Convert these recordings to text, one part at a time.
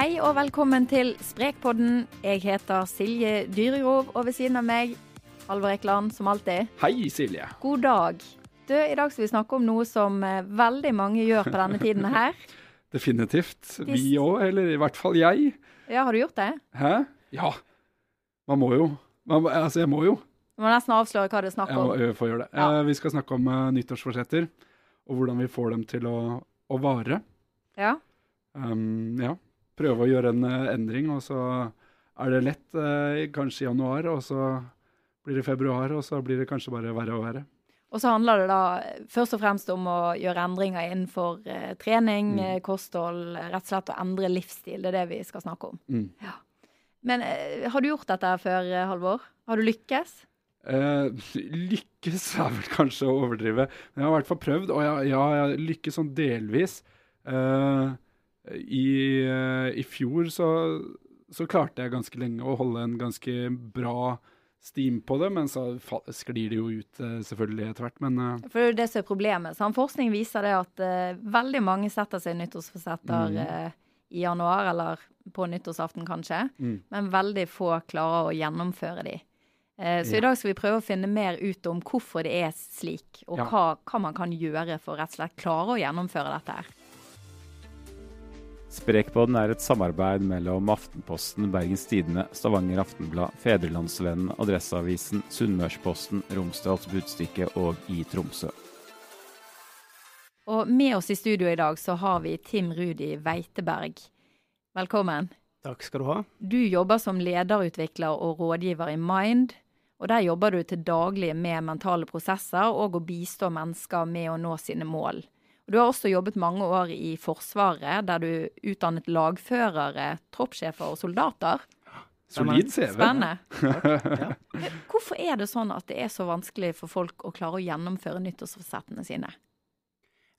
Hei og velkommen til Sprekpodden. Jeg heter Silje Dyregrov, og ved siden av meg Halvor Ekeland, som alltid. Hei, Silje. God dag. Du, I dag skal vi snakke om noe som eh, veldig mange gjør på denne tiden her. Definitivt. Vi òg, eller i hvert fall jeg. Ja, har du gjort det? Hæ? Ja. Man må jo. Man, altså, jeg må jo. Du må nesten avsløre hva det er snakk Jeg må, om. jeg får gjøre det. Ja. Eh, vi skal snakke om uh, nyttårsforsetter, og hvordan vi får dem til å, å vare. Ja. Um, ja. Prøve å gjøre en eh, endring, og så er det lett eh, kanskje i januar, og så blir det februar, og så blir det kanskje bare verre og verre. Og så handler det da først og fremst om å gjøre endringer innenfor eh, trening, Mm. eh, kosthold, eh, rett og slett å endre livsstil. Det er det vi skal snakke om. Mm. Men eh, har du gjort dette før, Halvor? Har du lykkes? Lykkes er vel kanskje å overdrive, men jeg har i hvert fall prøvd, og jeg, ja, jeg lykkes sånn delvis. Eh, i, eh, I fjor så, så klarte jeg ganske lenge å holde en ganske bra steam på det, men så sklir det jo ut eh, selvfølgelig etter hvert. Men eh, For det er som er problemet. Sant? Forskning viser det at uh, veldig mange setter seg nyttårsforsetter Mm. uh, i januar, eller på nyttårsaften kanskje, mm, men veldig få klarer å gjennomføre de. Så Ja. i dag skal vi prøve å finne mer ut om hvorfor det er slik, og Ja. hva, hva man kan gjøre for rett og slett klare å gjennomføre dette her. Sprekpodden er et samarbeid mellom Aftenposten, Bergens Tidende, Stavanger Aftenblad, Fedrelandsvennen, Adresseavisen, Sunnmørsposten, Romsdals Budstikke og i Tromsø. Og med oss i studio i dag så har vi Tim Rudi Veiteberg. Velkommen. Takk skal du ha. Du jobber som lederutvikler og rådgiver i Mind. Og der jobber du til daglig med mentale prosesser og å bistå mennesker med å nå sine mål. Du har også jobbet mange år i Forsvaret, der du utdannet lagførere, troppssjefer og soldater. solid CV. Spennende. Ja. Hvorfor er det sånn at det er så vanskelig for folk å klare å gjennomføre nyttårsforsettene sine?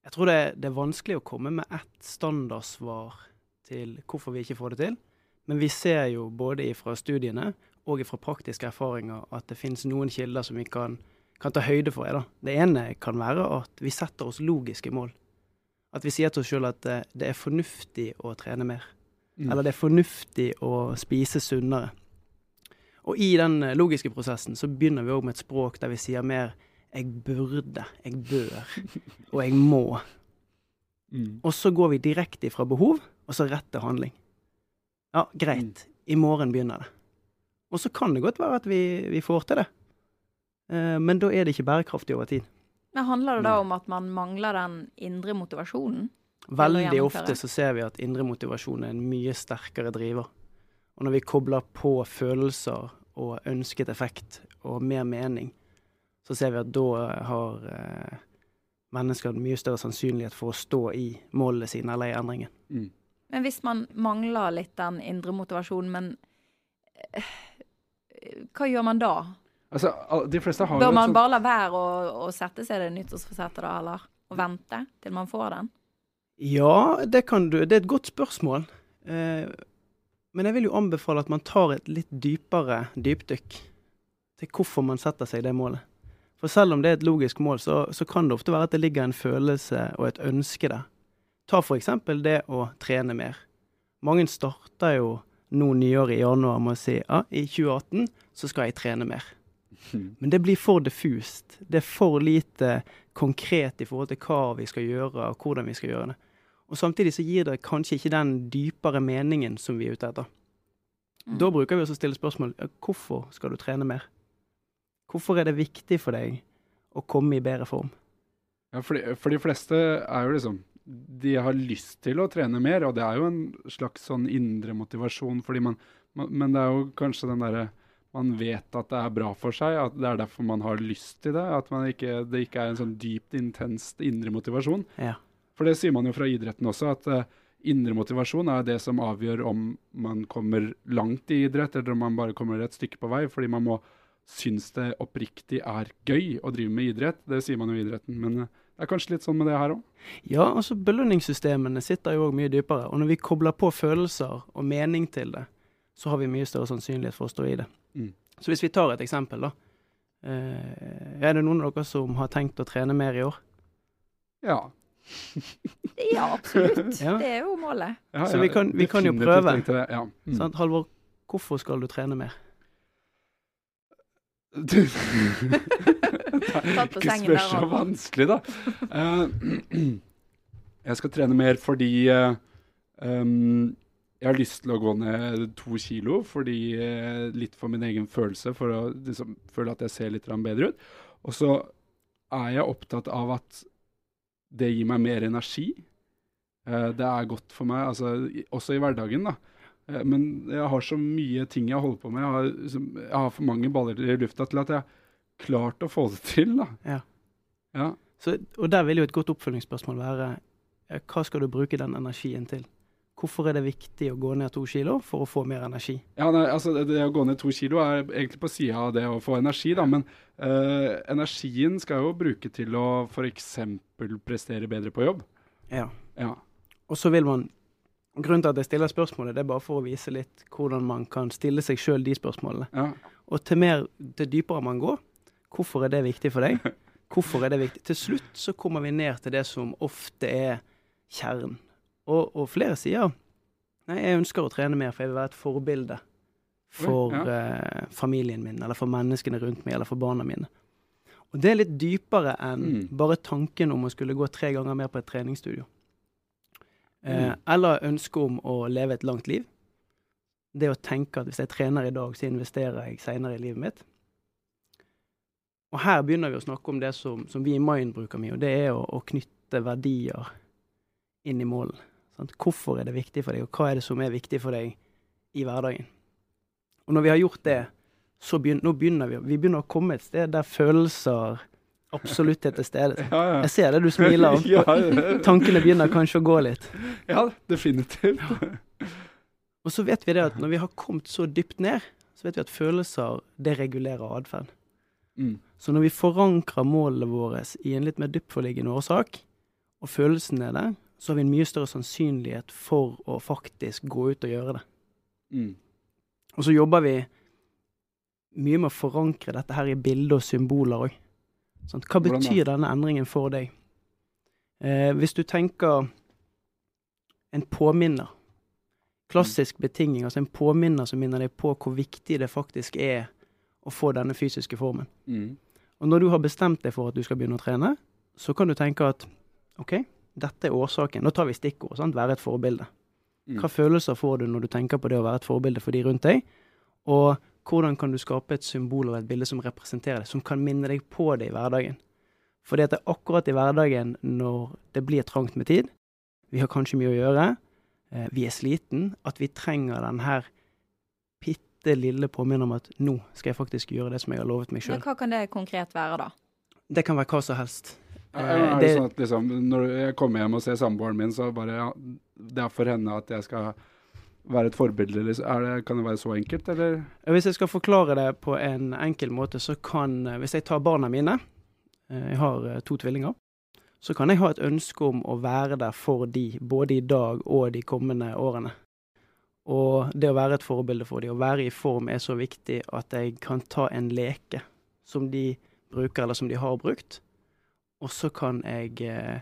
Jeg tror det, det er vanskelig å komme med ett standardsvar til hvorfor vi ikke får det til. Men vi ser jo både fra studiene og fra praktiske erfaringer at det finnes noen kilder som vi kan, kan ta høyde for. Da. Det ene kan være at vi setter oss logiske mål. At vi sier til oss sjøl at det, det er fornuftig å trene mer. Mm. Eller det er fornuftig å spise sunnere. Og i den eh, logiske prosessen så begynner vi òg med et språk der vi sier mer 'jeg burde', 'jeg bør' og 'jeg må'. Mm. Og så går vi direkte fra behov, og så rett til handling. Ja, greit. I morgen begynner det. Og så kan det godt være at vi, vi får til det. Eh, men da er det ikke bærekraftig over tid. Men Handler det da om at man mangler den indre motivasjonen? Veldig ofte så ser vi at indre motivasjon er en mye sterkere driver. Og når vi kobler på følelser og ønsket effekt og mer mening, så ser vi at da har eh, mennesker mye større sannsynlighet for å stå i målene sine eller i endringen. Mm. Men hvis man mangler litt den indre motivasjonen, men eh, hva gjør man da? Altså, de fleste har Bør man sånt- bare la være å, å sette seg det nyttårsforsettet da, eller? Og vente til man får den? Ja, det kan du. Det er et godt spørsmål. Eh, men jeg vil jo anbefale at man tar et litt dypere dypdykk til hvorfor man setter seg det målet. For selv om det er et logisk mål, så, så kan det ofte være at det ligger en følelse og et ønske der. Ta for eksempel det å trene mer. Mange starter jo nå nyåret i januar med å si ja, i 2018 så skal jeg trene mer. Men det blir for diffust. Det er for lite konkret i forhold til hva vi skal gjøre, og hvordan vi skal gjøre det. Og samtidig så gir det kanskje ikke den dypere meningen som vi er ute etter. Mm. Da bruker vi også å stille spørsmål hvorfor skal du trene mer? Hvorfor er det viktig for deg å komme i bedre form? Ja, for de, for de fleste er jo liksom De har lyst til å trene mer, og det er jo en slags sånn indre motivasjon, fordi man, man Men det er jo kanskje den derre Man vet at det er bra for seg, at det er derfor man har lyst til det. At man ikke, det ikke er en sånn dypt, intenst indre motivasjon. Ja. For det sier man jo fra idretten også, at uh, indre motivasjon er det som avgjør om man kommer langt i idrett, eller om man bare kommer et stykke på vei. Fordi man må synes det oppriktig er gøy å drive med idrett. Det sier man jo i idretten. Men Uh, det er kanskje litt sånn med det her òg. Ja, altså belønningssystemene sitter jo òg mye dypere. Og når vi kobler på følelser og mening til det, så har vi mye større sannsynlighet for å stå i det. Mm. Så hvis vi tar et eksempel, da. Eh, er det noen av dere som har tenkt å trene mer i år? Ja. Ja, absolutt. Ja. Det er jo målet. Ja, Så vi kan- vi kan jo prøve. det, Ja. Mm. sånn, Halvor, hvorfor skal du trene mer? Du, ikke sengen spør så vanskelig, da. Uh, jeg skal trene mer fordi uh, um, jeg har lyst til å gå ned to kilo, fordi eh, litt for min egen følelse, for å liksom, føle at jeg ser litt bedre ut. Og så er jeg opptatt av at det gir meg mer energi. Eh, det er godt for meg, altså, også i hverdagen, da. Eh, Men jeg har så mye ting jeg holder på med. Jeg har, liksom, jeg har for mange baller i lufta til at jeg har klart å få det til. da. Ja. Ja. Så, og der vil jo et godt oppfølgingsspørsmål være hva skal du bruke den energien til? Hvorfor er det viktig å gå ned to kilo for å få mer energi? Ja, nei, altså det, det å gå ned to kilo er egentlig på sida av det å få energi, da. Men øh, energien skal jo bruke til å f.eks. prestere bedre på jobb. Ja. Ja. Og så vil man Grunnen til at jeg stiller spørsmålet, det er bare for å vise litt hvordan man kan stille seg sjøl de spørsmålene. ja. Og til mer, til dypere man går, hvorfor er det viktig for deg? Hvorfor er det viktig? Til slutt så kommer vi ned til det som ofte er kjernen. Og, og flere sier nei, jeg ønsker å trene mer, for jeg vil være et forbilde for ja. eh, familien min, eller for menneskene rundt meg, eller for barna mine. Og det er litt dypere enn Mm. bare tanken om å skulle gå tre ganger mer på et treningsstudio. Eh, Mm. Eller ønsket om å leve et langt liv. Det å tenke at hvis jeg trener i dag, så investerer jeg senere i livet mitt. Og her begynner vi å snakke om det som, som vi i Mind bruker mye, og det er å, å knytte verdier inn i målen. Sant? Hvorfor er det viktig for deg, og hva er det som er viktig for deg i hverdagen? Og når vi har gjort det, så begynner, begynner vi, vi begynner å komme et sted der følelser absolutt er til stede. Ja, ja. Jeg ser det, du smiler. og ja, ja. Tankene begynner kanskje å gå litt. ja, definitivt. Og så vet vi det at når vi har kommet så dypt ned, så vet vi at følelser det regulerer atferd. Mm. Så når vi forankrer målene våre i en litt mer dyptforliggende årsak, og følelsen er der, så har vi en mye større sannsynlighet for å faktisk gå ut og gjøre det. Mm. Og så jobber vi mye med å forankre dette her i bilder og symboler òg. Hva betyr denne endringen for deg? Eh, hvis du tenker en påminner, klassisk betinging, altså en påminner som minner deg på hvor viktig det faktisk er å få denne fysiske formen. Mm. Og når du har bestemt deg for at du skal begynne å trene, så kan du tenke at OK, dette er årsaken. Nå tar vi stikkord. sant? Være et forbilde. Mm. Hva følelser får du når du tenker på det å være et forbilde for de rundt deg? Og hvordan kan du skape et symbol og et bilde som representerer det, som kan minne deg på det i hverdagen? At det er akkurat i hverdagen når det blir trangt med tid, vi har kanskje mye å gjøre, eh, vi er sliten, at vi trenger den her bitte lille påminner om at nå skal jeg faktisk gjøre det som jeg har lovet meg sjøl. hva kan det konkret være, da? Det kan være hva som helst. Ja, Eh, er det det- sånn at liksom, når jeg kommer hjem og ser samboeren min, så bare ja, Det er for henne at jeg skal være et forbilde? Liksom. Er det, kan det være så enkelt, eller? Hvis jeg skal forklare det på en enkel måte, så kan eh, Hvis jeg tar barna mine, eh, jeg har eh, to tvillinger, så kan jeg ha et ønske om å være der for de, både i dag og de kommende årene. Og det å være et forbilde for de, å være i form, er så viktig at jeg kan ta en leke som de bruker, eller som de har brukt, og så kan jeg eh,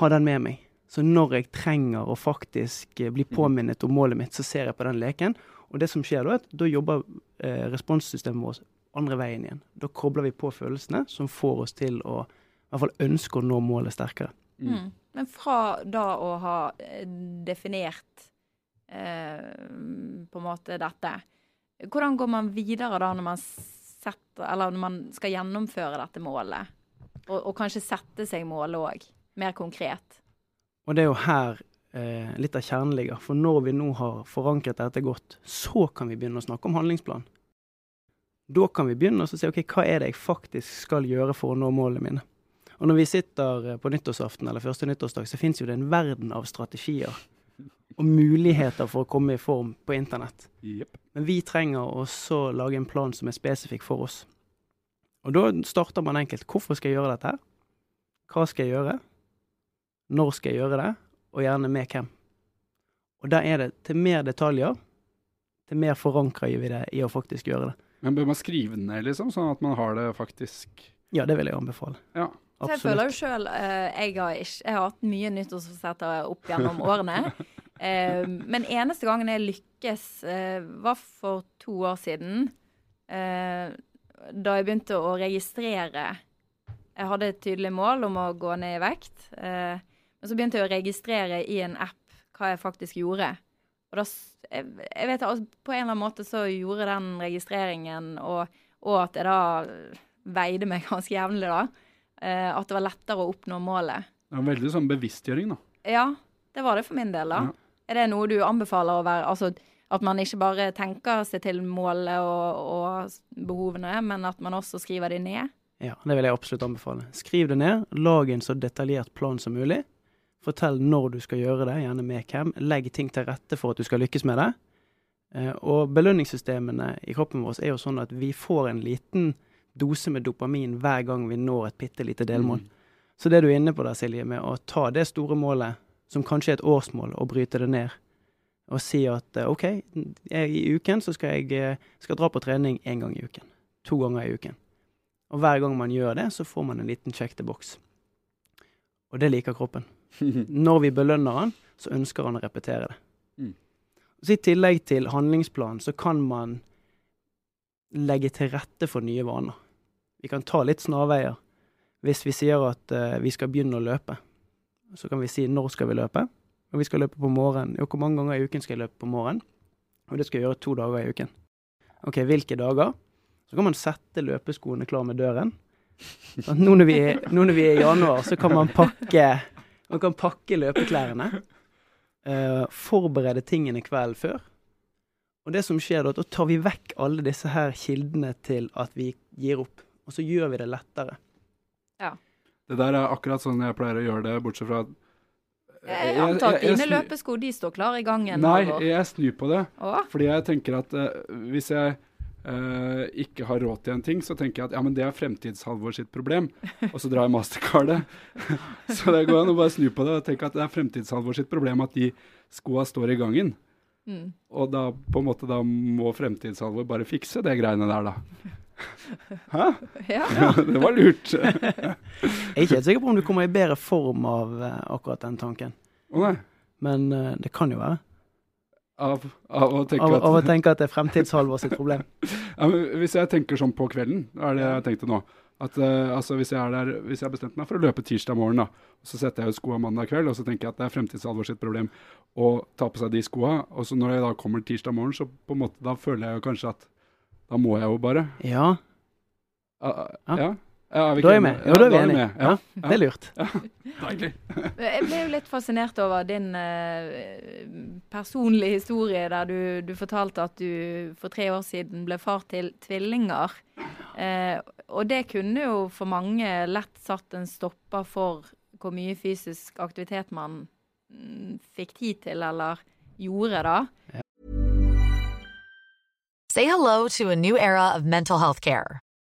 ha den med meg. Så når jeg trenger å faktisk eh, bli påminnet om målet mitt, så ser jeg på den leken. Og det som skjer da, er at da jobber eh, responssystemet vårt andre veien igjen. Da kobler vi på følelsene som får oss til å i hvert fall ønske å nå målet sterkere. Mm. Mm. Men fra da å ha eh, definert eh, på en måte dette, hvordan går man videre da når man setter Eller når man skal gjennomføre dette målet? Og, og kanskje sette seg mål òg, mer konkret? Og det er jo her eh, litt av kjernen ligger. For når vi nå har forankret dette godt, så kan vi begynne å snakke om handlingsplan. Da kan vi begynne å si OK, hva er det jeg faktisk skal gjøre for å nå målene mine? Og når vi sitter eh, på nyttårsaften eller første nyttårsdag, så fins jo det en verden av strategier og muligheter for å komme i form på internett. Yep. Men vi trenger også lage en plan som er spesifikk for oss. Og da starter man enkelt. Hvorfor skal jeg gjøre dette her? Hva skal jeg gjøre? Når skal jeg gjøre det? Og gjerne med hvem? Og da er det til mer detaljer, til mer forankrer vi det i å faktisk gjøre det. Men bør man skrive den ned, liksom, sånn at man har det faktisk Ja, det vil jeg anbefale. Ja. Så jeg føler jo sjøl jeg, har ikke- jeg har hatt mye nyttårsforsetter opp gjennom årene. uh, men eneste gangen jeg lykkes, uh, var for to år siden. eh, da jeg begynte å registrere Jeg hadde et tydelig mål om å gå ned i vekt. eh, men så begynte jeg å registrere i en app hva jeg faktisk gjorde. Og da, jeg, jeg vet altså, På en eller annen måte så gjorde den registreringen, og, og at jeg da veide meg ganske jevnlig, da, eh, at det var lettere å oppnå målet. Det var veldig sånn bevisstgjøring, da. Ja, det var det for min del, da. Ja. Er det noe du anbefaler å være Altså at man ikke bare tenker seg til målet og, og behovene, men at man også skriver de ned? Ja, det vil jeg absolutt anbefale. Skriv det ned. Lag en så detaljert plan som mulig. Fortell når du skal gjøre det, gjerne med hvem. Legg ting til rette for at du skal lykkes med det. Eh, Og belønningssystemene i kroppen vår er jo sånn at vi får en liten dose med dopamin hver gang vi når et bitte lite delmål. Mm. Så det du er inne på der, Silje, med å ta det store målet, som kanskje er et årsmål, og bryte det ned, og si at eh, OK, i uken så skal jeg eh, skal dra på trening én gang i uken. To ganger i uken. Og hver gang man gjør det, så får man en liten check the box. Og det liker kroppen. Når vi belønner han, så ønsker han å repetere det. Mm. Så I tillegg til handlingsplanen så kan man legge til rette for nye vaner. Vi kan ta litt snarveier. Hvis vi sier at uh, vi skal begynne å løpe, så kan vi si når skal vi løpe. Og vi skal løpe på morgenen. Jo, hvor mange ganger i uken skal jeg løpe på morgenen? Og det skal jeg gjøre to dager i uken. OK, hvilke dager? Så kan man sette løpeskoene klar med døren. Nå, når vi er, nå når vi er i januar, så kan man pakke, man kan pakke løpeklærne. Uh, forberede tingene kvelden før. Og det som skjer da, da tar vi vekk alle disse her kildene til at vi gir opp. Og så gjør vi det lettere. Ja. Det der er akkurat sånn jeg pleier å gjøre det, bortsett fra at Jeg antar at dine løpesko de står klare i gangen. Nei, Halvor. jeg snur på det. Åh? Fordi jeg tenker at uh, hvis jeg Uh, ikke har råd til en ting, så tenker jeg at ja, men det er Fremtidshalvor sitt problem. Og så drar jeg mastercardet. så det går an å bare snu på det og tenke at det er Fremtidshalvor sitt problem at de skoa står i gangen. Mm. Og da på en måte da må Fremtidshalvor bare fikse det greiene der, da. Hæ? Ja. Ja, det var lurt. Jeg er ikke helt sikker på om du kommer i bedre form av uh, akkurat den tanken. nei. Men uh, det kan jo være. Av, av å tenke Av, at av å tenke at det er fremtidshalvor sitt problem. Ja, men hvis jeg tenker sånn på kvelden, er det jeg tenkte nå. At uh, altså hvis jeg er der, hvis jeg har bestemt meg for å løpe tirsdag morgen, da, så setter jeg ut skoa mandag kveld, og så tenker jeg at det er Fremtidsalvor sitt problem å ta på seg de skoa, og så når jeg da kommer tirsdag morgen, så på en måte da føler jeg jo kanskje at da må jeg jo bare. Ja, Ja. ja. Ja. Ja vi da er jeg med. Jo, Ja, da er vi enige. Ja, Ja. det er lurt. Deilig. Jeg ble jo litt fascinert over din uh, personlige historie, der du, du fortalte at du for tre år siden ble far til tvillinger. Uh, og det kunne jo for mange lett satt en stopper for hvor mye fysisk aktivitet man mm, fikk tid til, eller gjorde, da. Say hello to a new era of mental health care.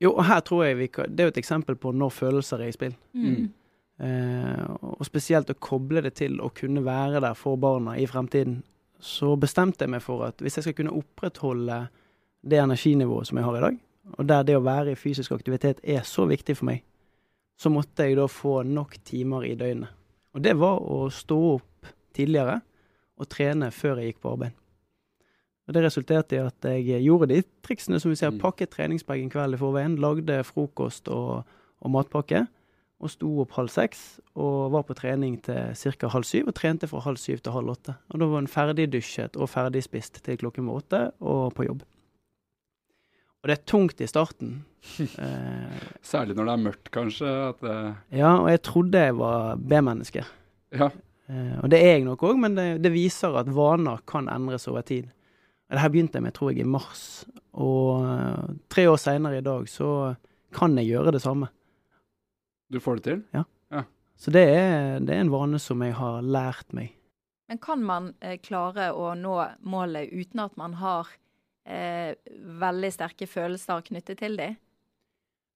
Jo, og her tror jeg vi kan Det er jo et eksempel på når følelser er i spill. Mm. Eh, og spesielt å koble det til å kunne være der for barna i fremtiden. Så bestemte jeg meg for at hvis jeg skal kunne opprettholde det energinivået som jeg har i dag, og der det å være i fysisk aktivitet er så viktig for meg, så måtte jeg da få nok timer i døgnet. Og det var å stå opp tidligere og trene før jeg gikk på arbeid. Og Det resulterte i at jeg gjorde de triksene som vi ser. Mm. Pakket treningsbag en kveld i forveien, lagde frokost og, og matpakke. og sto opp halv seks og var på trening til ca. halv syv, og trente fra halv syv til halv åtte. Og da var en ferdigdusjet og ferdigspist til klokken var åtte og på jobb. Og det er tungt i starten. eh, Særlig når det er mørkt, kanskje. Det, ja, og jeg trodde jeg var B-menneske. ja. Eh, og det er jeg nok òg, men det, det viser at vaner kan endres over tid. Det her begynte jeg med, tror jeg, i mars. Og eh, tre år seinere i dag så kan jeg gjøre det samme. Du får det til? Ja. Så det er, det er en vane som jeg har lært meg. Men kan man eh, klare å nå målet uten at man har eh, veldig sterke følelser knyttet til dem?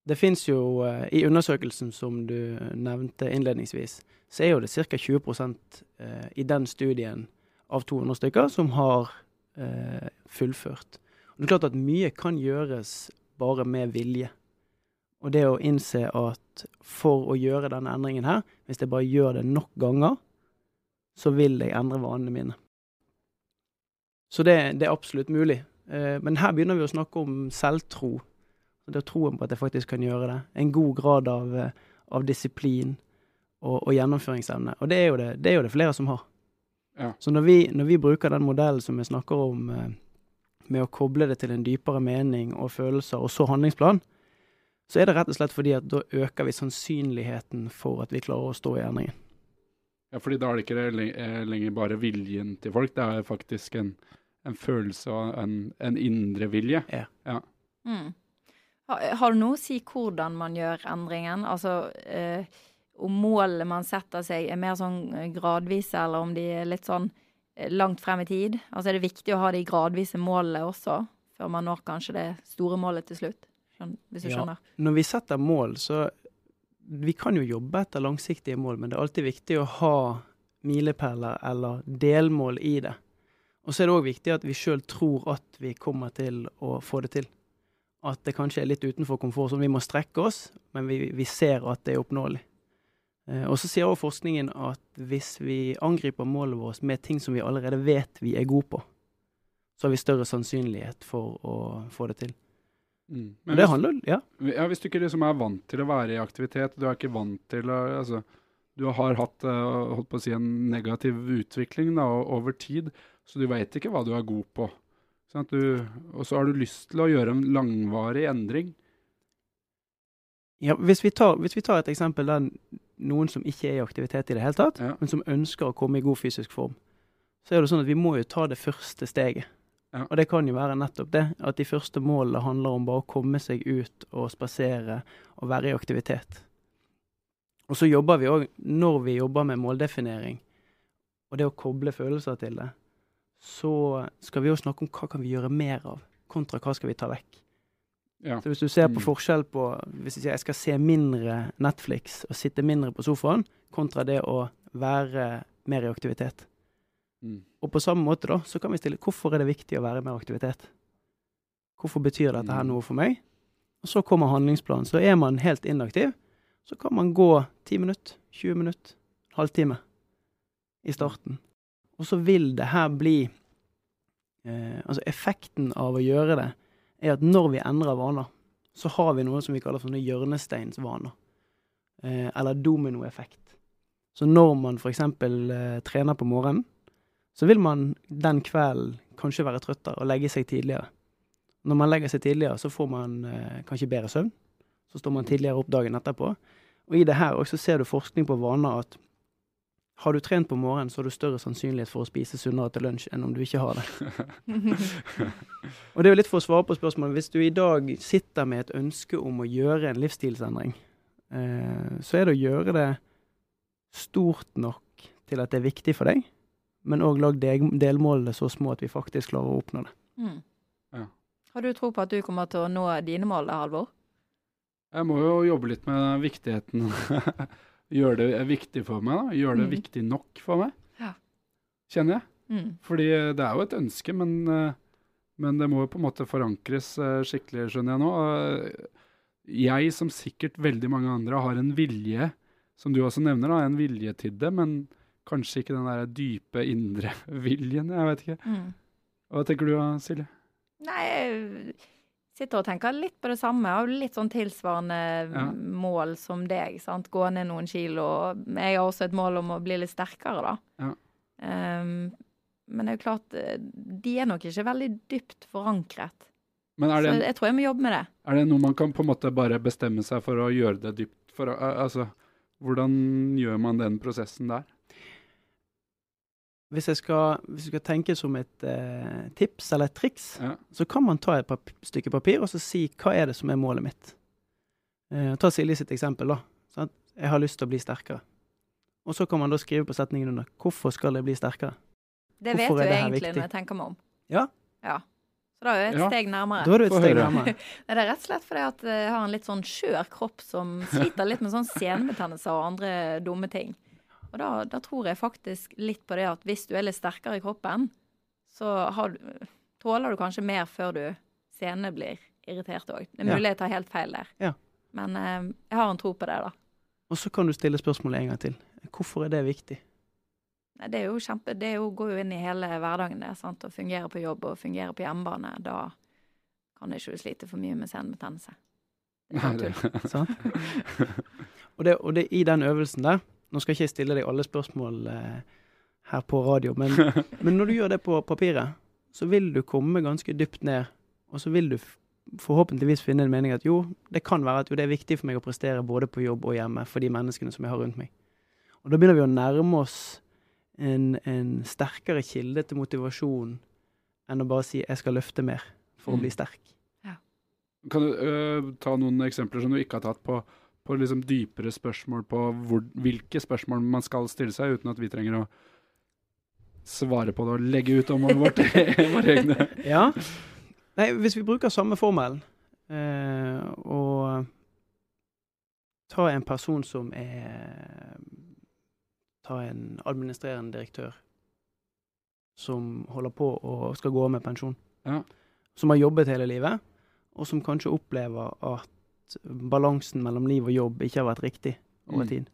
Det fins jo, eh, i undersøkelsen som du nevnte innledningsvis, så er jo det ca. 20 eh, i den studien av 200 stykker som har eh, fullført. Og det er klart at mye kan gjøres bare med vilje. Og det å innse at for å gjøre denne endringen her, hvis jeg bare gjør det nok ganger, så vil jeg endre vanene mine. Så det, det er absolutt mulig. Eh, men her begynner vi å snakke om selvtro. Det er troen på at jeg faktisk kan gjøre det. En god grad av, eh, av disiplin og, og gjennomføringsevne. Og det er, det, det er jo det flere som har. Ja. Så når vi, når vi bruker den modellen som vi snakker om, eh, med å koble det til en dypere mening og følelser, og så handlingsplan, så er det rett og slett fordi at da øker vi sannsynligheten for at vi klarer å stå i endringen. ja, fordi da er det ikke eh, lenger bare viljen til folk, det er faktisk en, en følelse og en, en indre vilje. Mm. Har, har det noe å si hvordan man gjør endringen? Altså eh, om målene man setter seg er mer sånn eh, gradvise, eller om de er litt sånn eh, langt frem i tid? Altså er det viktig å ha de gradvise målene også, før man når kanskje det store målet til slutt? Hvis du Ja. skjønner? Når vi setter mål, så Vi kan jo jobbe etter langsiktige mål, men det er alltid viktig å ha milepæler eller delmål i det. Og så er det òg viktig at vi sjøl tror at vi kommer til å få det til. At det kanskje er litt utenfor komfortsonen. Vi må strekke oss, men vi, vi ser at det er oppnåelig. Eh, og så sier også forskningen at hvis vi angriper målet vårt med ting som vi allerede vet vi er gode på, så har vi større sannsynlighet for å få det til. Mm. Men det handler Ja. Ja, Hvis du ikke liksom er vant til å være i aktivitet, du er ikke vant til å altså, Du har hatt eh, holdt på å si, en negativ utvikling da, over tid, så du veit ikke hva du er god på. Sånn du, og så har du lyst til å gjøre en langvarig endring. Ja, hvis vi, tar, hvis vi tar et eksempel der noen som ikke er i aktivitet i det hele tatt, Ja. men som ønsker å komme i god fysisk form, så er det sånn at vi må jo ta det første steget. Ja. Og det kan jo være nettopp det, at de første målene handler om bare å komme seg ut og spasere og være i aktivitet. Og så jobber vi òg, når vi jobber med måldefinering, og det å koble følelser til det, så skal vi òg snakke om hva kan vi gjøre mer av, kontra hva skal vi ta vekk. Ja. Så hvis du ser på Mm. forskjell på Hvis jeg sier jeg skal se mindre Netflix og sitte mindre på sofaen, kontra det å være mer i aktivitet. Mm. Og på samme måte da, så kan vi stille hvorfor er det viktig å være mer i aktivitet? Hvorfor betyr dette her Mm. noe for meg? Og så kommer handlingsplanen. Så er man helt inaktiv, så kan man gå 10 minutter, 20 minutter, halvtime i starten. Og så vil det her bli eh, Altså effekten av å gjøre det er at når vi endrer vaner, så har vi noe som vi kaller sånne hjørnesteinsvaner. Eh, eller dominoeffekt. Så når man f.eks. Eh, trener på morgenen, så vil man den kvelden kanskje være trøttere og legge seg tidligere. Når man legger seg tidligere, så får man eh, kanskje bedre søvn. Så står man tidligere opp dagen etterpå. Og i det her også ser du forskning på vaner at har du trent på morgenen, så har du større sannsynlighet for å spise sunnere til lunsj enn om du ikke har det. Og det er jo litt for å svare på spørsmålet. Hvis du i dag sitter med et ønske om å gjøre en livsstilsendring, eh, så er det å gjøre det stort nok til at det er viktig for deg, men òg lag delmålene så små at vi faktisk klarer å oppnå det. Mm. Ja. Har du tro på at du kommer til å nå dine mål, Halvor? Jeg må jo jobbe litt med viktigheten. Gjøre det viktig for meg, da. Gjøre det Mm. viktig nok for meg. Ja. Kjenner jeg. Mm. Fordi det er jo et ønske, men, eh, men det må jo på en måte forankres eh, skikkelig, skjønner jeg nå. Eh, Jeg, som sikkert veldig mange andre, har en vilje, som du også nevner, da, en vilje til det, men kanskje ikke den der dype indre viljen. Jeg vet ikke. Mm. Hva tenker du, Silje? Nei, sitter og tenker litt på det samme. Har litt sånn tilsvarende Ja. mål som deg. sant? Gå ned noen kilo. Jeg har også et mål om å bli litt sterkere, da. Ja. Um, men det er jo klart, eh, de er nok ikke veldig dypt forankret. Men det, Så jeg tror jeg må jobbe med det. er det noe man kan på en måte bare bestemme seg for å gjøre det dypt? For, altså, hvordan gjør man den prosessen der? Hvis jeg skal, hvis jeg skal tenke som et eh, tips eller et triks, Ja. så kan man ta et pap stykke papir og så si hva er det som er målet mitt. Eh, ta Silje sitt eksempel, da. Sånn Jeg har lyst til å bli sterkere. Og så kan man da skrive på setningen under hvorfor skal jeg bli sterkere. Det vet du det egentlig viktig? når jeg tenker meg om. Ja. Ja. Så da er du et Ja. steg nærmere. Da er du et Få steg nærmere. Nei, Det er rett og slett fordi at jeg har en litt sånn skjør kropp som sliter litt med sånn senebetennelser og andre dumme ting. Og da, da tror jeg faktisk litt på det at hvis du er litt sterkere i kroppen, så har du, tåler du kanskje mer før du senere blir irritert òg. Det er Ja. mulig jeg tar helt feil der. Ja. Men eh, jeg har en tro på det, da. Og så kan du stille spørsmålet en gang til. Hvorfor er det viktig? Det er jo kjempe, det jo, går jo inn i hele hverdagen, det. sant? Å fungere på jobb og fungere på hjemmebane. Da kan du ikke slite for mye med senebetennelse. Det er bare tull. Sant? Og det, og det i den øvelsen der Nå skal ikke jeg stille deg alle spørsmål eh, her på radio, men, men når du gjør det på papiret, så vil du komme ganske dypt ned, og så vil du forhåpentligvis finne en mening at jo, det kan være at jo, det er viktig for meg å prestere både på jobb og hjemme for de menneskene som jeg har rundt meg. Og da begynner vi å nærme oss en, en sterkere kilde til motivasjon enn å bare si 'jeg skal løfte mer for å bli sterk. sterk'. kan du uh, ta noen eksempler som du ikke har tatt på, på liksom dypere spørsmål på hvor, hvilke spørsmål man skal stille seg, uten at vi trenger å svare på det og legge ut om vårt, våre egne? Ja. Nei, hvis vi bruker samme formel eh, og ta en person som er Ta en administrerende direktør som holder på og skal gå av med pensjon. Ja. Som har jobbet hele livet, og som kanskje opplever at balansen mellom liv og jobb ikke har vært riktig over Mm. tid.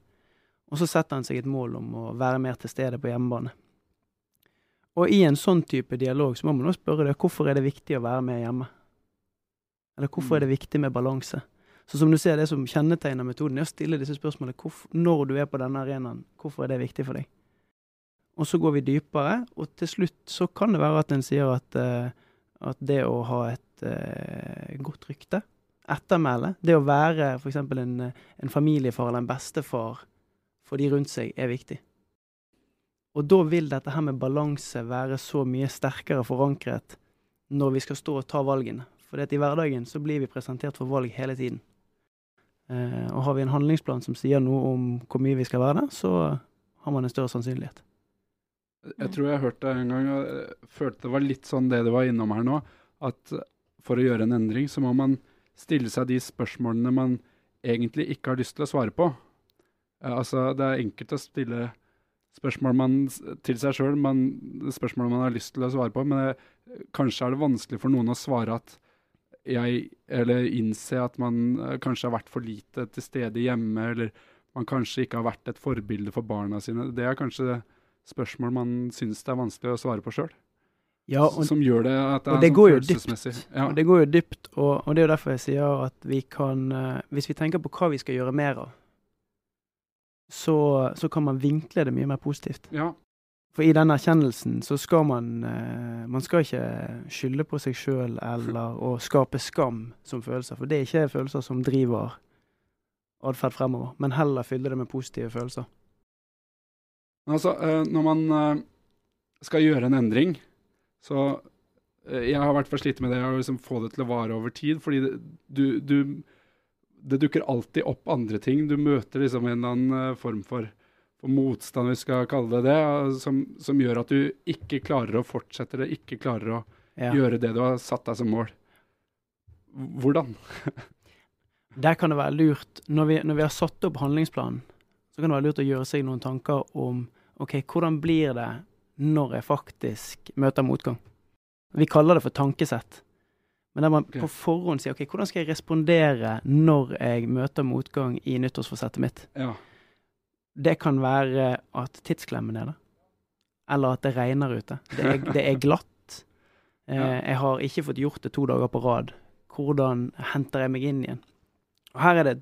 Og så setter han seg et mål om å være mer til stede på hjemmebane. Og i en sånn type dialog så må man også spørre deg hvorfor er det viktig å være med hjemme? Eller hvorfor er det viktig med balanse? Så som du ser, det som kjennetegner metoden, er å stille disse spørsmålene hvorfor, når du er på denne arenaen. Hvorfor er det viktig for deg? Og så går vi dypere, og til slutt så kan det være at en sier at, eh, at det å ha et eh, godt rykte, ettermæle, det å være f.eks. En, eh, en familiefar eller en bestefar for de rundt seg, er viktig. Og da vil dette her med balanse være så mye sterkere forankret når vi skal stå og ta valgene. For i hverdagen så blir vi presentert for valg hele tiden. Eh, og har vi en handlingsplan som sier noe om hvor mye vi skal være der, så har man en større sannsynlighet. Jeg tror jeg hørte det en gang, og følte det var litt sånn det du var innom her nå, at for å gjøre en endring, så må man stille seg de spørsmålene man egentlig ikke har lyst til å svare på. Eh, altså, det er enkelt å stille spørsmål man, til seg sjøl, spørsmål man har lyst til å svare på, men det, kanskje er det vanskelig for noen å svare at jeg, eller innse at man eh, kanskje har vært for lite til stede hjemme, eller man kanskje ikke har vært et forbilde for barna sine. Det er kanskje spørsmål man syns det er vanskelig å svare på sjøl. Ja, og, som gjør det at det er det sånn følelsesmessig. Ja. og det går jo dypt, og, og det er jo derfor jeg sier at vi kan eh, Hvis vi tenker på hva vi skal gjøre mer av, så, så kan man vinkle det mye mer positivt. ja. For i den erkjennelsen så skal man eh, Man skal ikke skylde på seg sjøl eller å skape skam som følelser, for det er ikke følelser som driver atferd fremover, men heller fylle det med positive følelser. Altså, eh, når man skal gjøre en endring, så eh, Jeg har i hvert fall slitt med det å liksom få det til å vare over tid, fordi det, du, du Det dukker alltid opp andre ting. Du møter liksom en eller annen eh, form for, for motstand, vi skal kalle det det, eh, som, som gjør at du ikke klarer å fortsette det, ikke klarer å Ja. gjøre det du har satt deg som mål. Hvordan? Der kan det være lurt, når vi, når vi har satt opp handlingsplanen, så kan det være lurt å gjøre seg noen tanker om OK, hvordan blir det når jeg faktisk møter motgang? Vi kaller det for tankesett. Men der man på forhånd sier OK, hvordan skal jeg respondere når jeg møter motgang i nyttårsforsettet mitt? Ja. Det kan være at tidsklemmen er der. Eller at det regner ute. Det er, det er glatt. Eh, Jeg har ikke fått gjort det to dager på rad. hvordan henter jeg meg inn igjen? Og Her er det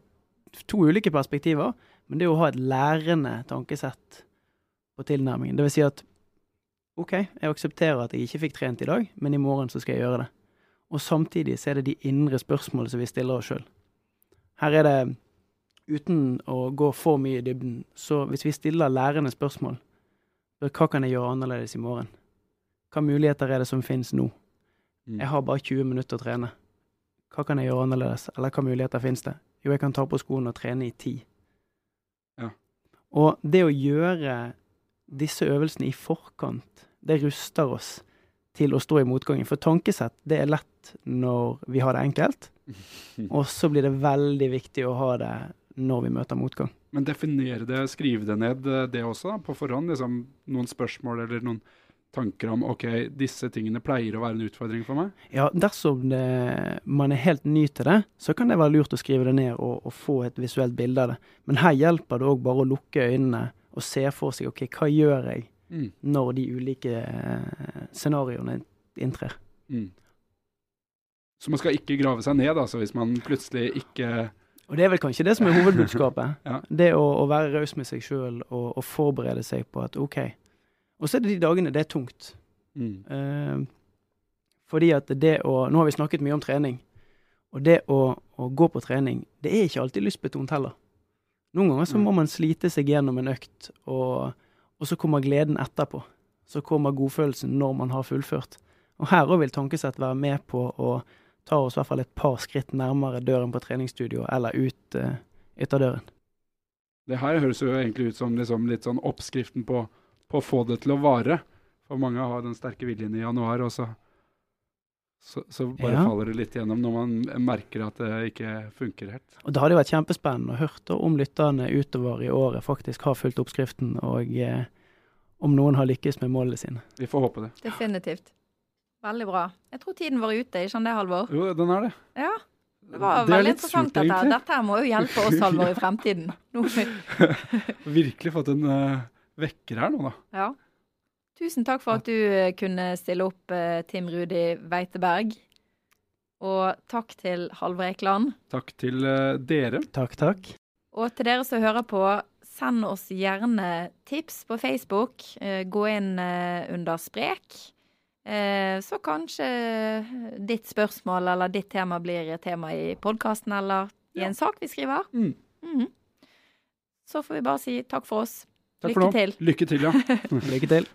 to ulike perspektiver, men det er å ha et lærende tankesett på tilnærmingen. Det vil si at OK, jeg aksepterer at jeg ikke fikk trent i dag, men i morgen så skal jeg gjøre det. Og samtidig så er det de indre spørsmålene som vi stiller oss sjøl. Her er det, uten å gå for mye i dybden, så hvis vi stiller lærende spørsmål Hva kan jeg gjøre annerledes i morgen? Hva muligheter er det som finnes nå? Mm. Jeg har bare 20 minutter å trene. Hva kan jeg gjøre annerledes, eller hva muligheter finnes det? Jo, jeg kan ta på skoene og trene i ti. Ja. Og det å gjøre disse øvelsene i forkant, det ruster oss til å stå i motgangen. For tankesett, det er lett når vi har det enkelt, og så blir det veldig viktig å ha det når vi møter motgang. Men definere det, skrive det ned, eh, det også, på forhånd. Liksom, noen spørsmål eller noen tanker om OK, disse tingene pleier å være en utfordring for meg. Ja, dersom det, man er helt ny til det, så kan det være lurt å skrive det ned og, og få et visuelt bilde av det. Men her hjelper det òg bare å lukke øynene og ser for seg OK, hva gjør jeg Mm. når de ulike eh, scenarioene inntrer? Mm. Så man skal ikke grave seg ned, altså, hvis man plutselig ikke Og det er vel kanskje det som er hovedbudskapet. Ja. Det å, å være raus med seg sjøl og, og forberede seg på at OK. Og så er det de dagene det er tungt. mm. Uh, fordi at det å Nå har vi snakket mye om trening. Og det å, å gå på trening, det er ikke alltid lystbetont heller. Noen ganger så må man slite seg gjennom en økt, og, og så kommer gleden etterpå. Så kommer godfølelsen når man har fullført. Og her òg vil tankesett være med på å ta oss i hvert fall et par skritt nærmere døren på treningsstudio, eller ut uh, ytterdøren. Det her høres jo egentlig ut som liksom litt sånn oppskriften på, på å få det til å vare. For mange har den sterke viljen i januar, og så, så, så bare Ja. faller det litt gjennom når man merker at det ikke funker helt. Og det hadde jo vært kjempespennende å høre om lytterne utover i året faktisk har fulgt oppskriften, og eh, om noen har lykkes med målene sine. Vi får håpe det. Definitivt. Veldig bra. Jeg tror tiden var ute, ikke sant det, Halvor? Jo, den er det. Ja. Det var Det er veldig interessant surt, dette Dette her må jo hjelpe oss, Halvor, i fremtiden. Virkelig fått en uh, vekker her nå, da. ja. Tusen takk for at du eh, kunne stille opp, eh, Tim Rudi Weiteberg. Og takk til Halvor Ekeland. Takk til eh, dere. Takk, takk. Og til dere som hører på, send oss gjerne tips på Facebook. Gå inn under sprek. Eh, så kanskje ditt spørsmål eller ditt tema blir et tema i podkasten eller i en sak vi skriver. Mm. Mhm. Så får vi bare si takk for oss. Takk Lykke for til. Lykke til, ja. Lykke til.